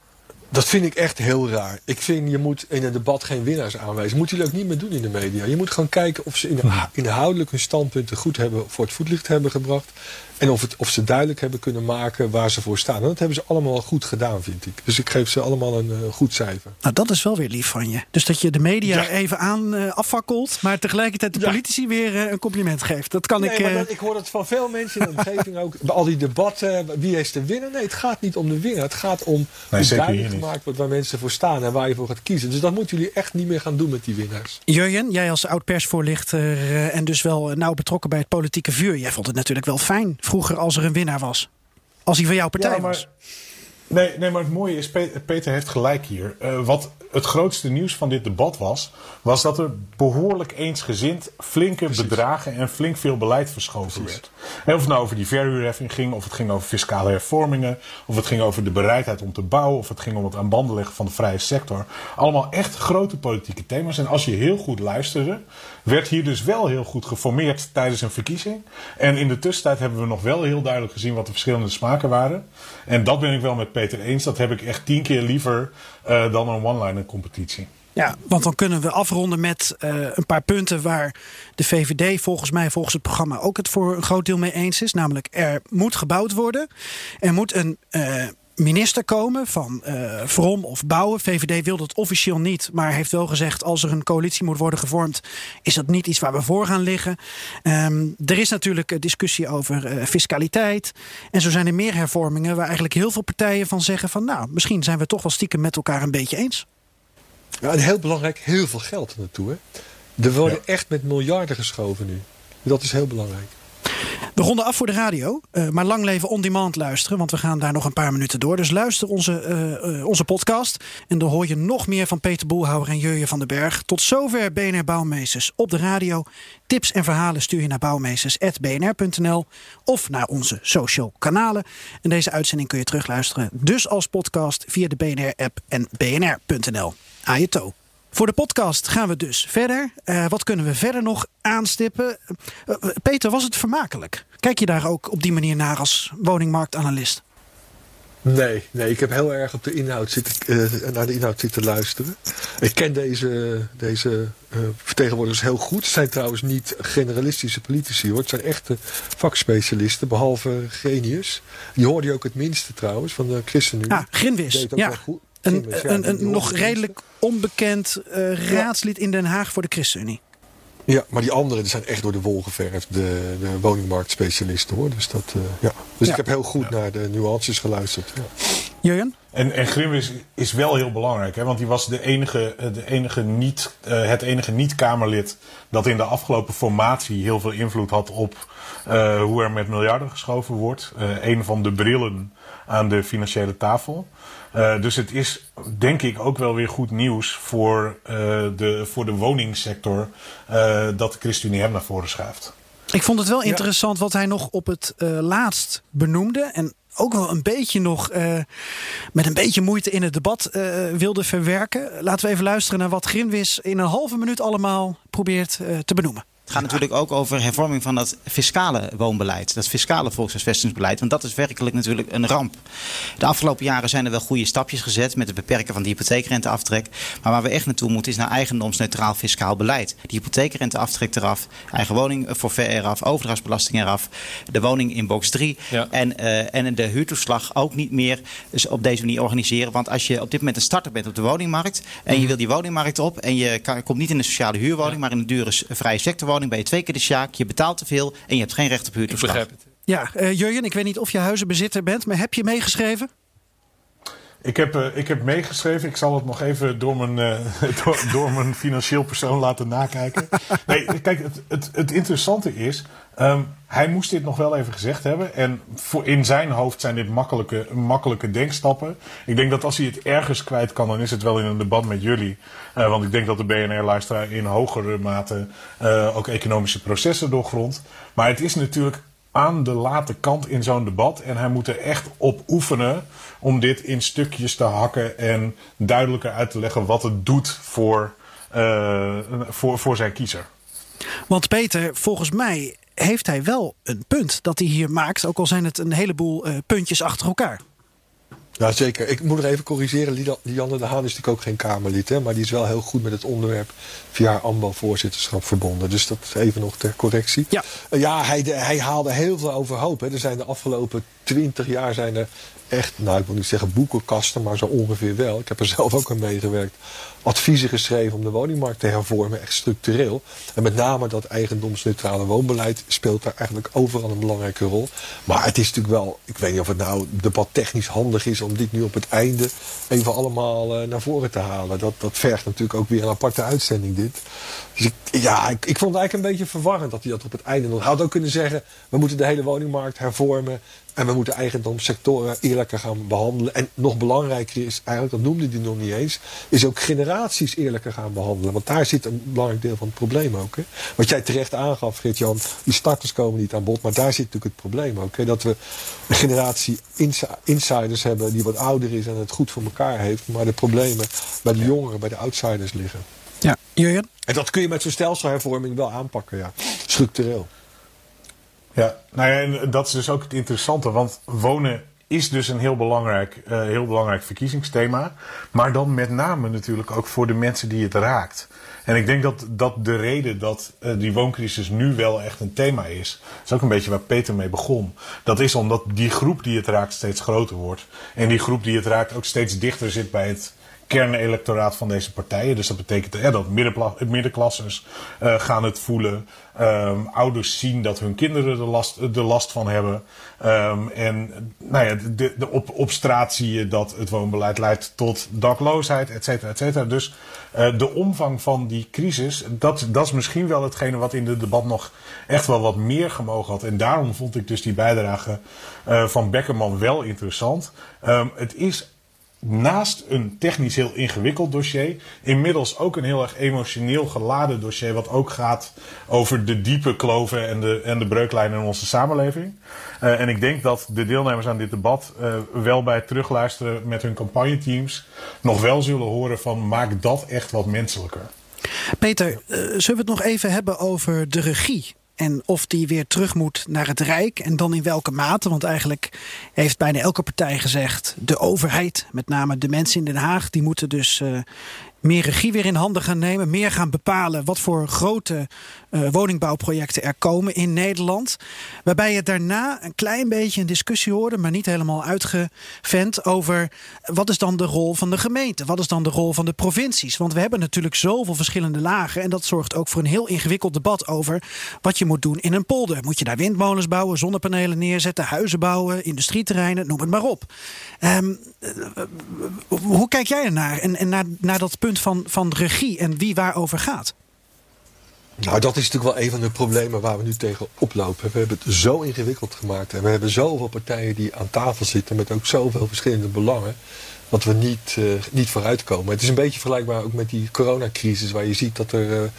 Dat vind ik echt heel raar. Ik vind, je moet in een debat geen winnaars aanwijzen. Moeten jullie ook niet meer doen in de media. Je moet gewoon kijken of ze inhoudelijk hun standpunten goed hebben voor het voetlicht hebben gebracht. En of, het, of ze duidelijk hebben kunnen maken waar ze voor staan. En dat hebben ze allemaal goed gedaan, vind ik. Dus ik geef ze allemaal een uh, goed cijfer. Nou, dat is wel weer lief van je. Dus dat je de media ja. even aan uh, afvakkelt, maar tegelijkertijd de politici weer uh, een compliment geeft. Dat kan nee, ik. Maar dat, ik hoor het van veel mensen in de omgeving ook. Bij al die debatten, wie is de winnaar? Nee, het gaat niet om de winnaar. Het gaat om nee, hoe duidelijk gemaakt wordt waar mensen voor staan en waar je voor gaat kiezen. Dus dat moeten jullie echt niet meer gaan doen met die winnaars. Jurjen, jij als oud persvoorlichter en dus wel nauw betrokken bij het politieke vuur. Jij vond het natuurlijk wel fijn vroeger als er een winnaar was. Als hij van jouw partij ja, maar, was. Nee, nee, maar het mooie is, Peter heeft gelijk hier. Uh, wat het grootste nieuws van dit debat was, was dat er behoorlijk eensgezind flinke Precies. bedragen en flink veel beleid verschoven Precies. werd. En of het nou over die verhuurheffing ging, of het ging over fiscale hervormingen, of het ging over de bereidheid om te bouwen, of het ging om het aan banden leggen van de vrije sector. Allemaal echt grote politieke thema's. En als je heel goed luisterde, werd hier dus wel heel goed geformeerd tijdens een verkiezing. En in de tussentijd hebben we nog wel heel duidelijk gezien wat de verschillende smaken waren. En dat ben ik wel met Peter eens. Dat heb ik echt tien keer liever uh, dan een one-liner competitie. Ja, want dan kunnen we afronden met uh, een paar punten waar de VVD volgens mij, volgens het programma, ook het voor een groot deel mee eens is. Namelijk, er moet gebouwd worden. Er moet een uh, minister komen van uh, Vrom of Bouwen. VVD wil dat officieel niet, maar heeft wel gezegd... als er een coalitie moet worden gevormd... is dat niet iets waar we voor gaan liggen. Um, er is natuurlijk discussie over uh, fiscaliteit. En zo zijn er meer hervormingen... waar eigenlijk heel veel partijen van zeggen van... nou, misschien zijn we toch wel stiekem met elkaar een beetje eens. Ja, en heel belangrijk, heel veel geld naartoe. Hè? Er worden ja. echt met miljarden geschoven nu. Dat is heel belangrijk. We ronden af voor de radio, uh, maar lang leven on demand luisteren, want we gaan daar nog een paar minuten door. Dus luister onze, uh, uh, onze podcast en dan hoor je nog meer van Peter Boelhouwer en Jurje van den Berg. Tot zover BNR Bouwmeesters op de radio. Tips en verhalen stuur je naar bouwmeesters.bnr.nl of naar onze social kanalen. En deze uitzending kun je terugluisteren dus als podcast via de BNR-app en bnr.nl. Aan je toe. Voor de podcast gaan we dus verder. Uh, wat kunnen we verder nog aanstippen? Uh, Peter, was het vermakelijk? Kijk je daar ook op die manier naar als woningmarktanalist? Nee, nee, ik heb heel erg op de inhoud zitten, uh, naar de inhoud zitten luisteren. Ik ken deze, deze vertegenwoordigers heel goed. Het zijn trouwens niet generalistische politici hoor. Het zijn echte vakspecialisten, behalve Genius. Die hoorde je ook het minste trouwens van de ChristenUnie. Ah, Grinwis, ja. Een, een, een, een nog redelijk onbekend uh, raadslid in Den Haag voor de ChristenUnie. Ja, maar die anderen die zijn echt door de wol geverfd, de, de woningmarktspecialisten hoor. Dus, dat, uh, ja. dus ja. ik heb heel goed ja. naar de nuances geluisterd. Ja. Jurjen? En, en Grimwis is wel heel belangrijk, hè, want die was de enige, de enige niet, uh, het enige niet-Kamerlid dat in de afgelopen formatie heel veel invloed had op uh, hoe er met miljarden geschoven wordt. Uh, een van de brillen aan de financiële tafel. Uh, dus het is denk ik ook wel weer goed nieuws voor, de, voor de woningsector dat de ChristenUnie hem naar voren schuift. Ik vond het wel interessant wat hij nog op het laatst benoemde. En ook wel een beetje nog uh, met een beetje moeite in het debat uh, wilde verwerken. Laten we even luisteren naar wat Grinwis in een halve minuut allemaal probeert uh, te benoemen. Het gaat natuurlijk ook over hervorming van dat fiscale woonbeleid. Dat fiscale volkshuisvestingsbeleid. Want dat is werkelijk natuurlijk een ramp. De afgelopen jaren zijn er wel goede stapjes gezet met het beperken van de hypotheekrenteaftrek. Maar waar we echt naartoe moeten is naar eigendomsneutraal fiscaal beleid. De hypotheekrenteaftrek eraf, eigen woning voor ver eraf, overdrachtsbelasting eraf, de woning in box 3 ja. en, uh, en de huurtoeslag ook niet meer dus op deze manier organiseren. Want als je op dit moment een starter bent op de woningmarkt en je mhm. wil die woningmarkt op en je kan, komt niet in een sociale huurwoning, ja. maar in een dure vrije sectorwoning ben je twee keer de sjaak. Je betaalt te veel en je hebt geen recht op huurtoeslag. Ja, uh, Jurjen, ik weet niet of je huizenbezitter bent, maar heb je meegeschreven? Ik heb, uh, ik heb meegeschreven. Ik zal het nog even door mijn, uh, door, door, mijn financieel persoon laten nakijken. Nee, kijk, het, het, het interessante is. Um, hij moest dit nog wel even gezegd hebben. En voor in zijn hoofd zijn dit makkelijke, makkelijke denkstappen. Ik denk dat als hij het ergens kwijt kan, dan is het wel in een debat met jullie. Uh, want ik denk dat de BNR-luisteraar in hogere mate ook economische processen doorgrondt. Maar het is natuurlijk aan de late kant in zo'n debat. En hij moet er echt op oefenen om dit in stukjes te hakken en duidelijker uit te leggen wat het doet voor, uh, voor, voor zijn kiezer. Want Peter, volgens mij heeft hij wel een punt dat hij hier maakt, ook al zijn het een heleboel uh, puntjes achter elkaar. Ja, zeker. Ik moet nog even corrigeren. Lianne de Haan is natuurlijk ook geen Kamerlid. Hè, maar die is wel heel goed met het onderwerp via haar AMBO-voorzitterschap verbonden. Dus dat even nog ter correctie. Ja, uh, ja hij, hij haalde heel veel overhoop. Hè. Er zijn de afgelopen twintig jaar zijn er echt, nou ik wil niet zeggen boekenkasten, maar zo ongeveer wel. Ik heb er zelf ook aan meegewerkt. Adviezen geschreven om de woningmarkt te hervormen, echt structureel. En met name dat eigendomsneutrale woonbeleid speelt daar eigenlijk overal een belangrijke rol. Maar het is natuurlijk wel, ik weet niet of het nou debattechnisch handig is om dit nu op het einde even allemaal uh, naar voren te halen. Dat, dat vergt natuurlijk ook weer een aparte uitzending dit. Dus ik, ja, ik, ik vond het eigenlijk een beetje verwarrend dat hij dat op het einde nog... Had ook kunnen zeggen, we moeten de hele woningmarkt hervormen... En we moeten eigendomssectoren eerlijker gaan behandelen. En nog belangrijker is, eigenlijk, dat noemde hij nog niet eens, is ook generaties eerlijker gaan behandelen. Want daar zit een belangrijk deel van het probleem ook. Hè. Wat jij terecht aangaf, Geert-Jan, die starters komen niet aan bod. Maar daar zit natuurlijk het probleem ook. Hè. Dat we een generatie insiders hebben die wat ouder is en het goed voor elkaar heeft. Maar de problemen bij de jongeren, bij de outsiders liggen. Ja, Jurjen? En dat kun je met zo'n stelselhervorming wel aanpakken, ja. Structureel. Ja, nou ja, en dat is dus ook het interessante, want wonen is dus een heel belangrijk, uh, heel belangrijk verkiezingsthema. Maar dan met name natuurlijk ook voor de mensen die het raakt. En ik denk dat, dat de reden dat uh, die wooncrisis nu wel echt een thema is, is ook een beetje waar Peter mee begon. Dat is omdat die groep die het raakt steeds groter wordt. En die groep die het raakt ook steeds dichter zit bij het kernelectoraat van deze partijen. Dus dat betekent ja, dat middenklassers uh, gaan het voelen. Um, ouders zien dat hun kinderen de last, de last van hebben. Um, en nou ja, de, de, op, straat zie je dat het woonbeleid leidt tot dakloosheid, et cetera, et cetera. Dus uh, de omvang van die crisis, dat, dat is misschien wel hetgene wat in het debat nog echt wel wat meer gemogen had. En daarom vond ik dus die bijdrage uh, van Beckerman wel interessant. Um, het is naast een technisch heel ingewikkeld dossier, inmiddels ook een heel erg emotioneel geladen dossier, wat ook gaat over de diepe kloven en de, en de breuklijnen in onze samenleving. Uh, en ik denk dat de deelnemers aan dit debat uh, wel bij het terugluisteren met hun campagneteams nog wel zullen horen van maak dat echt wat menselijker. Peter, uh, zullen we het nog even hebben over de regie en of die weer terug moet naar het Rijk en dan in welke mate. Want eigenlijk heeft bijna elke partij gezegd... de overheid, met name de mensen in Den Haag... die moeten dus uh, meer regie weer in handen gaan nemen. Meer gaan bepalen wat voor grote uh, woningbouwprojecten er komen in Nederland. Waarbij je daarna een klein beetje een discussie hoorde, maar niet helemaal uitgevent over wat is dan de rol van de gemeente? Wat is dan de rol van de provincies? Want we hebben natuurlijk zoveel verschillende lagen. En dat zorgt ook voor een heel ingewikkeld debat over wat je moet doen in een polder. Moet je daar windmolens bouwen, zonnepanelen neerzetten, huizen bouwen, industrieterreinen, noem het maar op. Um, hoe kijk jij ernaar en, en naar, naar dat punt van, van regie en wie waarover gaat? Nou, dat is natuurlijk wel een van de problemen waar we nu tegen oplopen. We hebben het zo ingewikkeld gemaakt. En we hebben zoveel partijen die aan tafel zitten met ook zoveel verschillende belangen. Dat we niet, uh, niet vooruitkomen. Het is een beetje vergelijkbaar ook met die coronacrisis, waar je ziet dat er. Uh,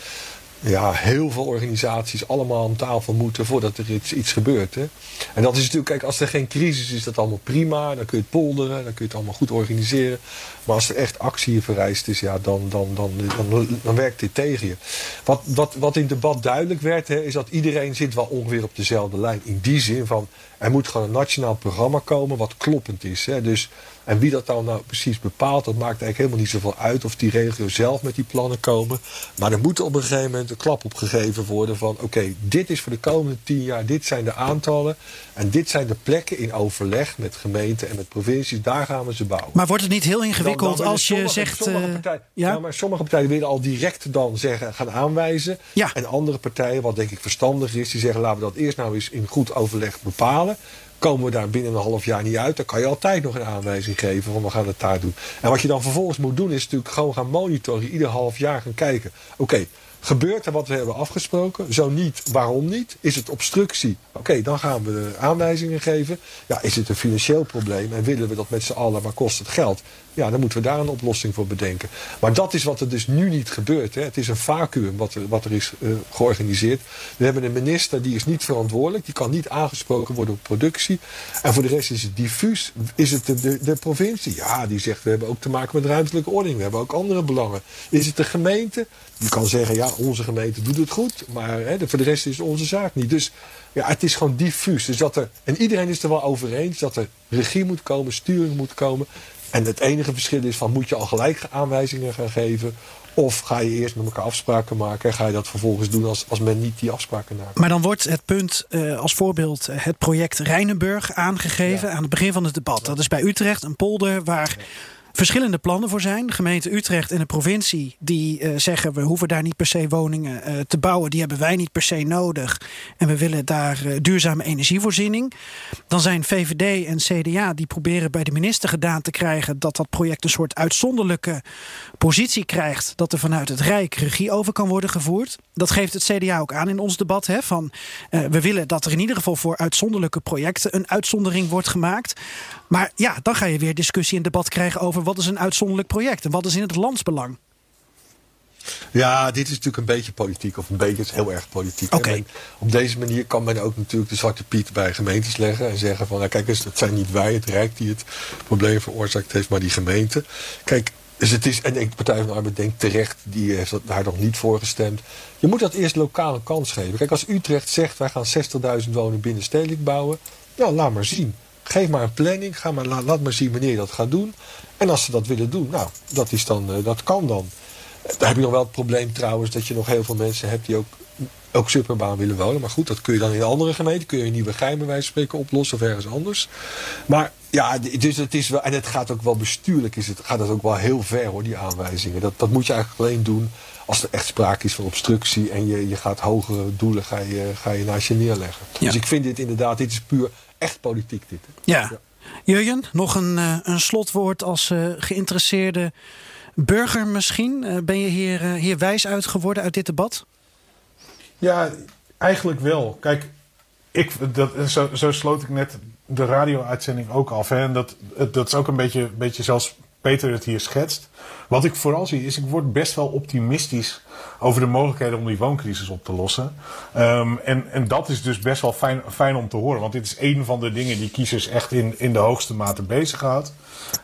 ja, heel veel organisaties allemaal om tafel moeten voordat er iets, iets gebeurt. Hè. En dat is natuurlijk, kijk, als er geen crisis is, dat allemaal prima. Dan kun je het polderen, dan kun je het allemaal goed organiseren. Maar als er echt actie vereist is, ja, dan, dan, dan, dan, dan werkt dit tegen je. Wat, wat, wat in het debat duidelijk werd, hè, is dat iedereen zit wel ongeveer op dezelfde lijn. In die zin van, er moet gewoon een nationaal programma komen wat kloppend is. Hè. Dus en wie dat dan nou precies bepaalt, dat maakt eigenlijk helemaal niet zoveel uit of die regio zelf met die plannen komen. Maar er moet op een gegeven moment een klap opgegeven worden van oké, dit is voor de komende tien jaar, dit zijn de aantallen. En dit zijn de plekken in overleg met gemeenten en met provincies, daar gaan we ze bouwen. Maar wordt het niet heel ingewikkeld als je zegt... Sommige eh, partijen, ja? maar sommige partijen willen al direct dan zeggen, gaan aanwijzen. Ja. En andere partijen, wat denk ik verstandig is, die zeggen laten we dat eerst nou eens in goed overleg bepalen komen we daar binnen een half jaar niet uit, dan kan je altijd nog een aanwijzing geven van we gaan het daar doen. En wat je dan vervolgens moet doen is natuurlijk gewoon gaan monitoren, ieder half jaar gaan kijken. Oké, Gebeurt er wat we hebben afgesproken? Zo niet, waarom niet? Is het obstructie? Oké, dan gaan we aanwijzingen geven. Ja, is het een financieel probleem en willen we dat met z'n allen, maar kost het geld? Ja, dan moeten we daar een oplossing voor bedenken. Maar dat is wat er dus nu niet gebeurt. Hè. Het is een vacuüm wat er, wat er is uh, georganiseerd. We hebben een minister die is niet verantwoordelijk. Die kan niet aangesproken worden op productie. En voor de rest is het diffuus. Is het de, de, de provincie? Ja, die zegt we hebben ook te maken met ruimtelijke ordening. We hebben ook andere belangen. Is het de gemeente? Je kan zeggen, ja, onze gemeente doet het goed. Maar hè, voor de rest is het onze zaak niet. Dus ja, het is gewoon diffuus. Dus dat er, en iedereen is er wel over eens dat er regie moet komen, sturing moet komen. En het enige verschil is van moet je al gelijk aanwijzingen gaan geven of ga je eerst met elkaar afspraken maken en ga je dat vervolgens doen als, als men niet die afspraken maakt. Maar dan wordt het punt uh, als voorbeeld het project Rijnenburg aangegeven aan het begin van het debat. Dat is bij Utrecht een polder waar verschillende plannen voor zijn. Gemeente Utrecht en de provincie die uh, zeggen we hoeven daar niet per se woningen uh, te bouwen. Die hebben wij niet per se nodig. En we willen daar uh, duurzame energievoorziening. Dan zijn VVD en CDA die proberen bij de minister gedaan te krijgen dat dat project een soort uitzonderlijke positie krijgt. Dat er vanuit het Rijk regie over kan worden gevoerd. Dat geeft het CDA ook aan in ons debat. Hè, van, we willen dat er in ieder geval voor uitzonderlijke projecten een uitzondering wordt gemaakt. Maar ja, dan ga je weer discussie en debat krijgen over wat is een uitzonderlijk project en wat is in het landsbelang. Ja, dit is natuurlijk een beetje politiek, of een beetje, het is heel erg politiek. Okay. op deze manier kan men ook natuurlijk de zwarte piet bij gemeentes leggen en zeggen van, nou, kijk eens, het zijn niet wij, het Rijk die het probleem veroorzaakt heeft, maar die gemeente. Kijk, dus het is, en de Partij van de Arbeid denkt terecht, die heeft daar nog niet voor gestemd. Je moet dat eerst lokaal een kans geven. Kijk, als Utrecht zegt, wij gaan 60.000 woningen binnenstedelijk bouwen, ja, laat maar zien. Geef maar een planning. Ga maar, laat, maar zien wanneer je dat gaat doen. En als ze dat willen doen, nou, dat, is dan, uh, dat kan dan. Daar heb je nog wel het probleem trouwens dat je nog heel veel mensen hebt die ook, ook superbaan willen wonen. Maar goed, dat kun je dan in andere gemeenten. Kun je in Nieuwe Gein spreken oplossen of ergens anders. Maar ja, dus het is wel, en het gaat ook wel bestuurlijk, is het, gaat het ook wel heel ver hoor, die aanwijzingen. Dat, dat moet je eigenlijk alleen doen als er echt sprake is van obstructie en je, je gaat hogere doelen ga je, ga je naast je neerleggen. Dus ik vind dit inderdaad, dit is puur echt politiek dit. Ja. ja. Jurjen, nog een, uh, een slotwoord als uh, geïnteresseerde burger misschien. Uh, ben je hier, hier wijs uit geworden uit dit debat? Ja, eigenlijk wel. Kijk, ik, dat, zo, zo sloot ik net de radio-uitzending ook af. Hè? En dat, dat is ook een beetje, beetje zelfs Peter het hier schetst. Wat ik vooral zie is, ik word best wel optimistisch over de mogelijkheden om die wooncrisis op te lossen. Um, en, en dat is dus best wel fijn, fijn om te horen. Want dit is een van de dingen die kiezers echt in, in de hoogste mate bezighoudt.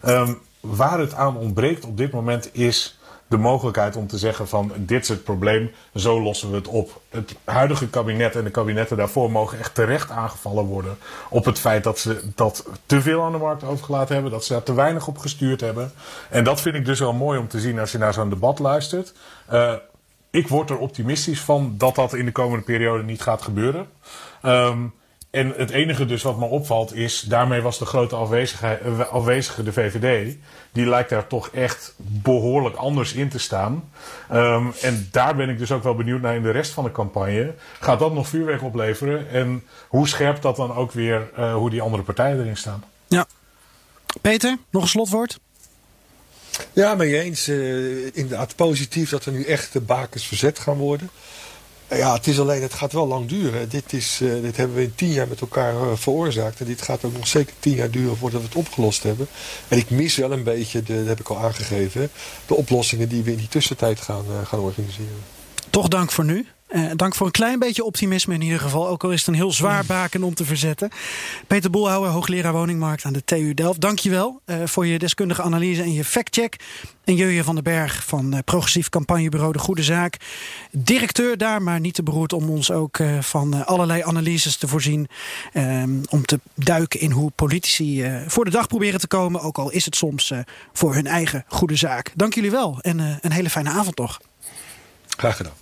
Um, waar het aan ontbreekt op dit moment is de mogelijkheid om te zeggen van dit is het probleem, zo lossen we het op. Het huidige kabinet en de kabinetten daarvoor mogen echt terecht aangevallen worden op het feit dat ze dat te veel aan de markt overgelaten hebben, dat ze daar te weinig op gestuurd hebben. En dat vind ik dus wel mooi om te zien als je naar zo'n debat luistert. Uh, ik word er optimistisch van dat dat in de komende periode niet gaat gebeuren. Um, en het enige dus wat me opvalt is, daarmee was de grote afwezige, afwezige de VVD. Die lijkt daar toch echt behoorlijk anders in te staan. Um, en daar ben ik dus ook wel benieuwd naar in de rest van de campagne. Gaat dat nog vuurwerk opleveren? En hoe scherp dat dan ook weer, uh, hoe die andere partijen erin staan? Ja. Peter, nog een slotwoord? Ja, mee eens. Uh, inderdaad positief dat er nu echt de bakens verzet gaan worden. Ja, het is alleen, het gaat wel lang duren. Dit, is, uh, dit hebben we in tien jaar met elkaar uh, veroorzaakt. En dit gaat ook nog zeker tien jaar duren voordat we het opgelost hebben. En ik mis wel een beetje, de, dat heb ik al aangegeven, de oplossingen die we in die tussentijd gaan, uh, gaan organiseren. Toch dank voor nu. Uh, dank voor een klein beetje optimisme in ieder geval. Ook al is het een heel zwaar baken om te verzetten. Peter Boelhouwer, hoogleraar woningmarkt aan de TU Delft. Dank je wel uh, voor je deskundige analyse en je factcheck. En Jeuje van den Berg van uh, progressief campagnebureau De Goede Zaak. Directeur daar, maar niet te beroerd om ons ook van allerlei analyses te voorzien. om te duiken in hoe politici voor de dag proberen te komen. Ook al is het soms voor hun eigen goede zaak. Dank jullie wel en een hele fijne avond toch. Graag gedaan.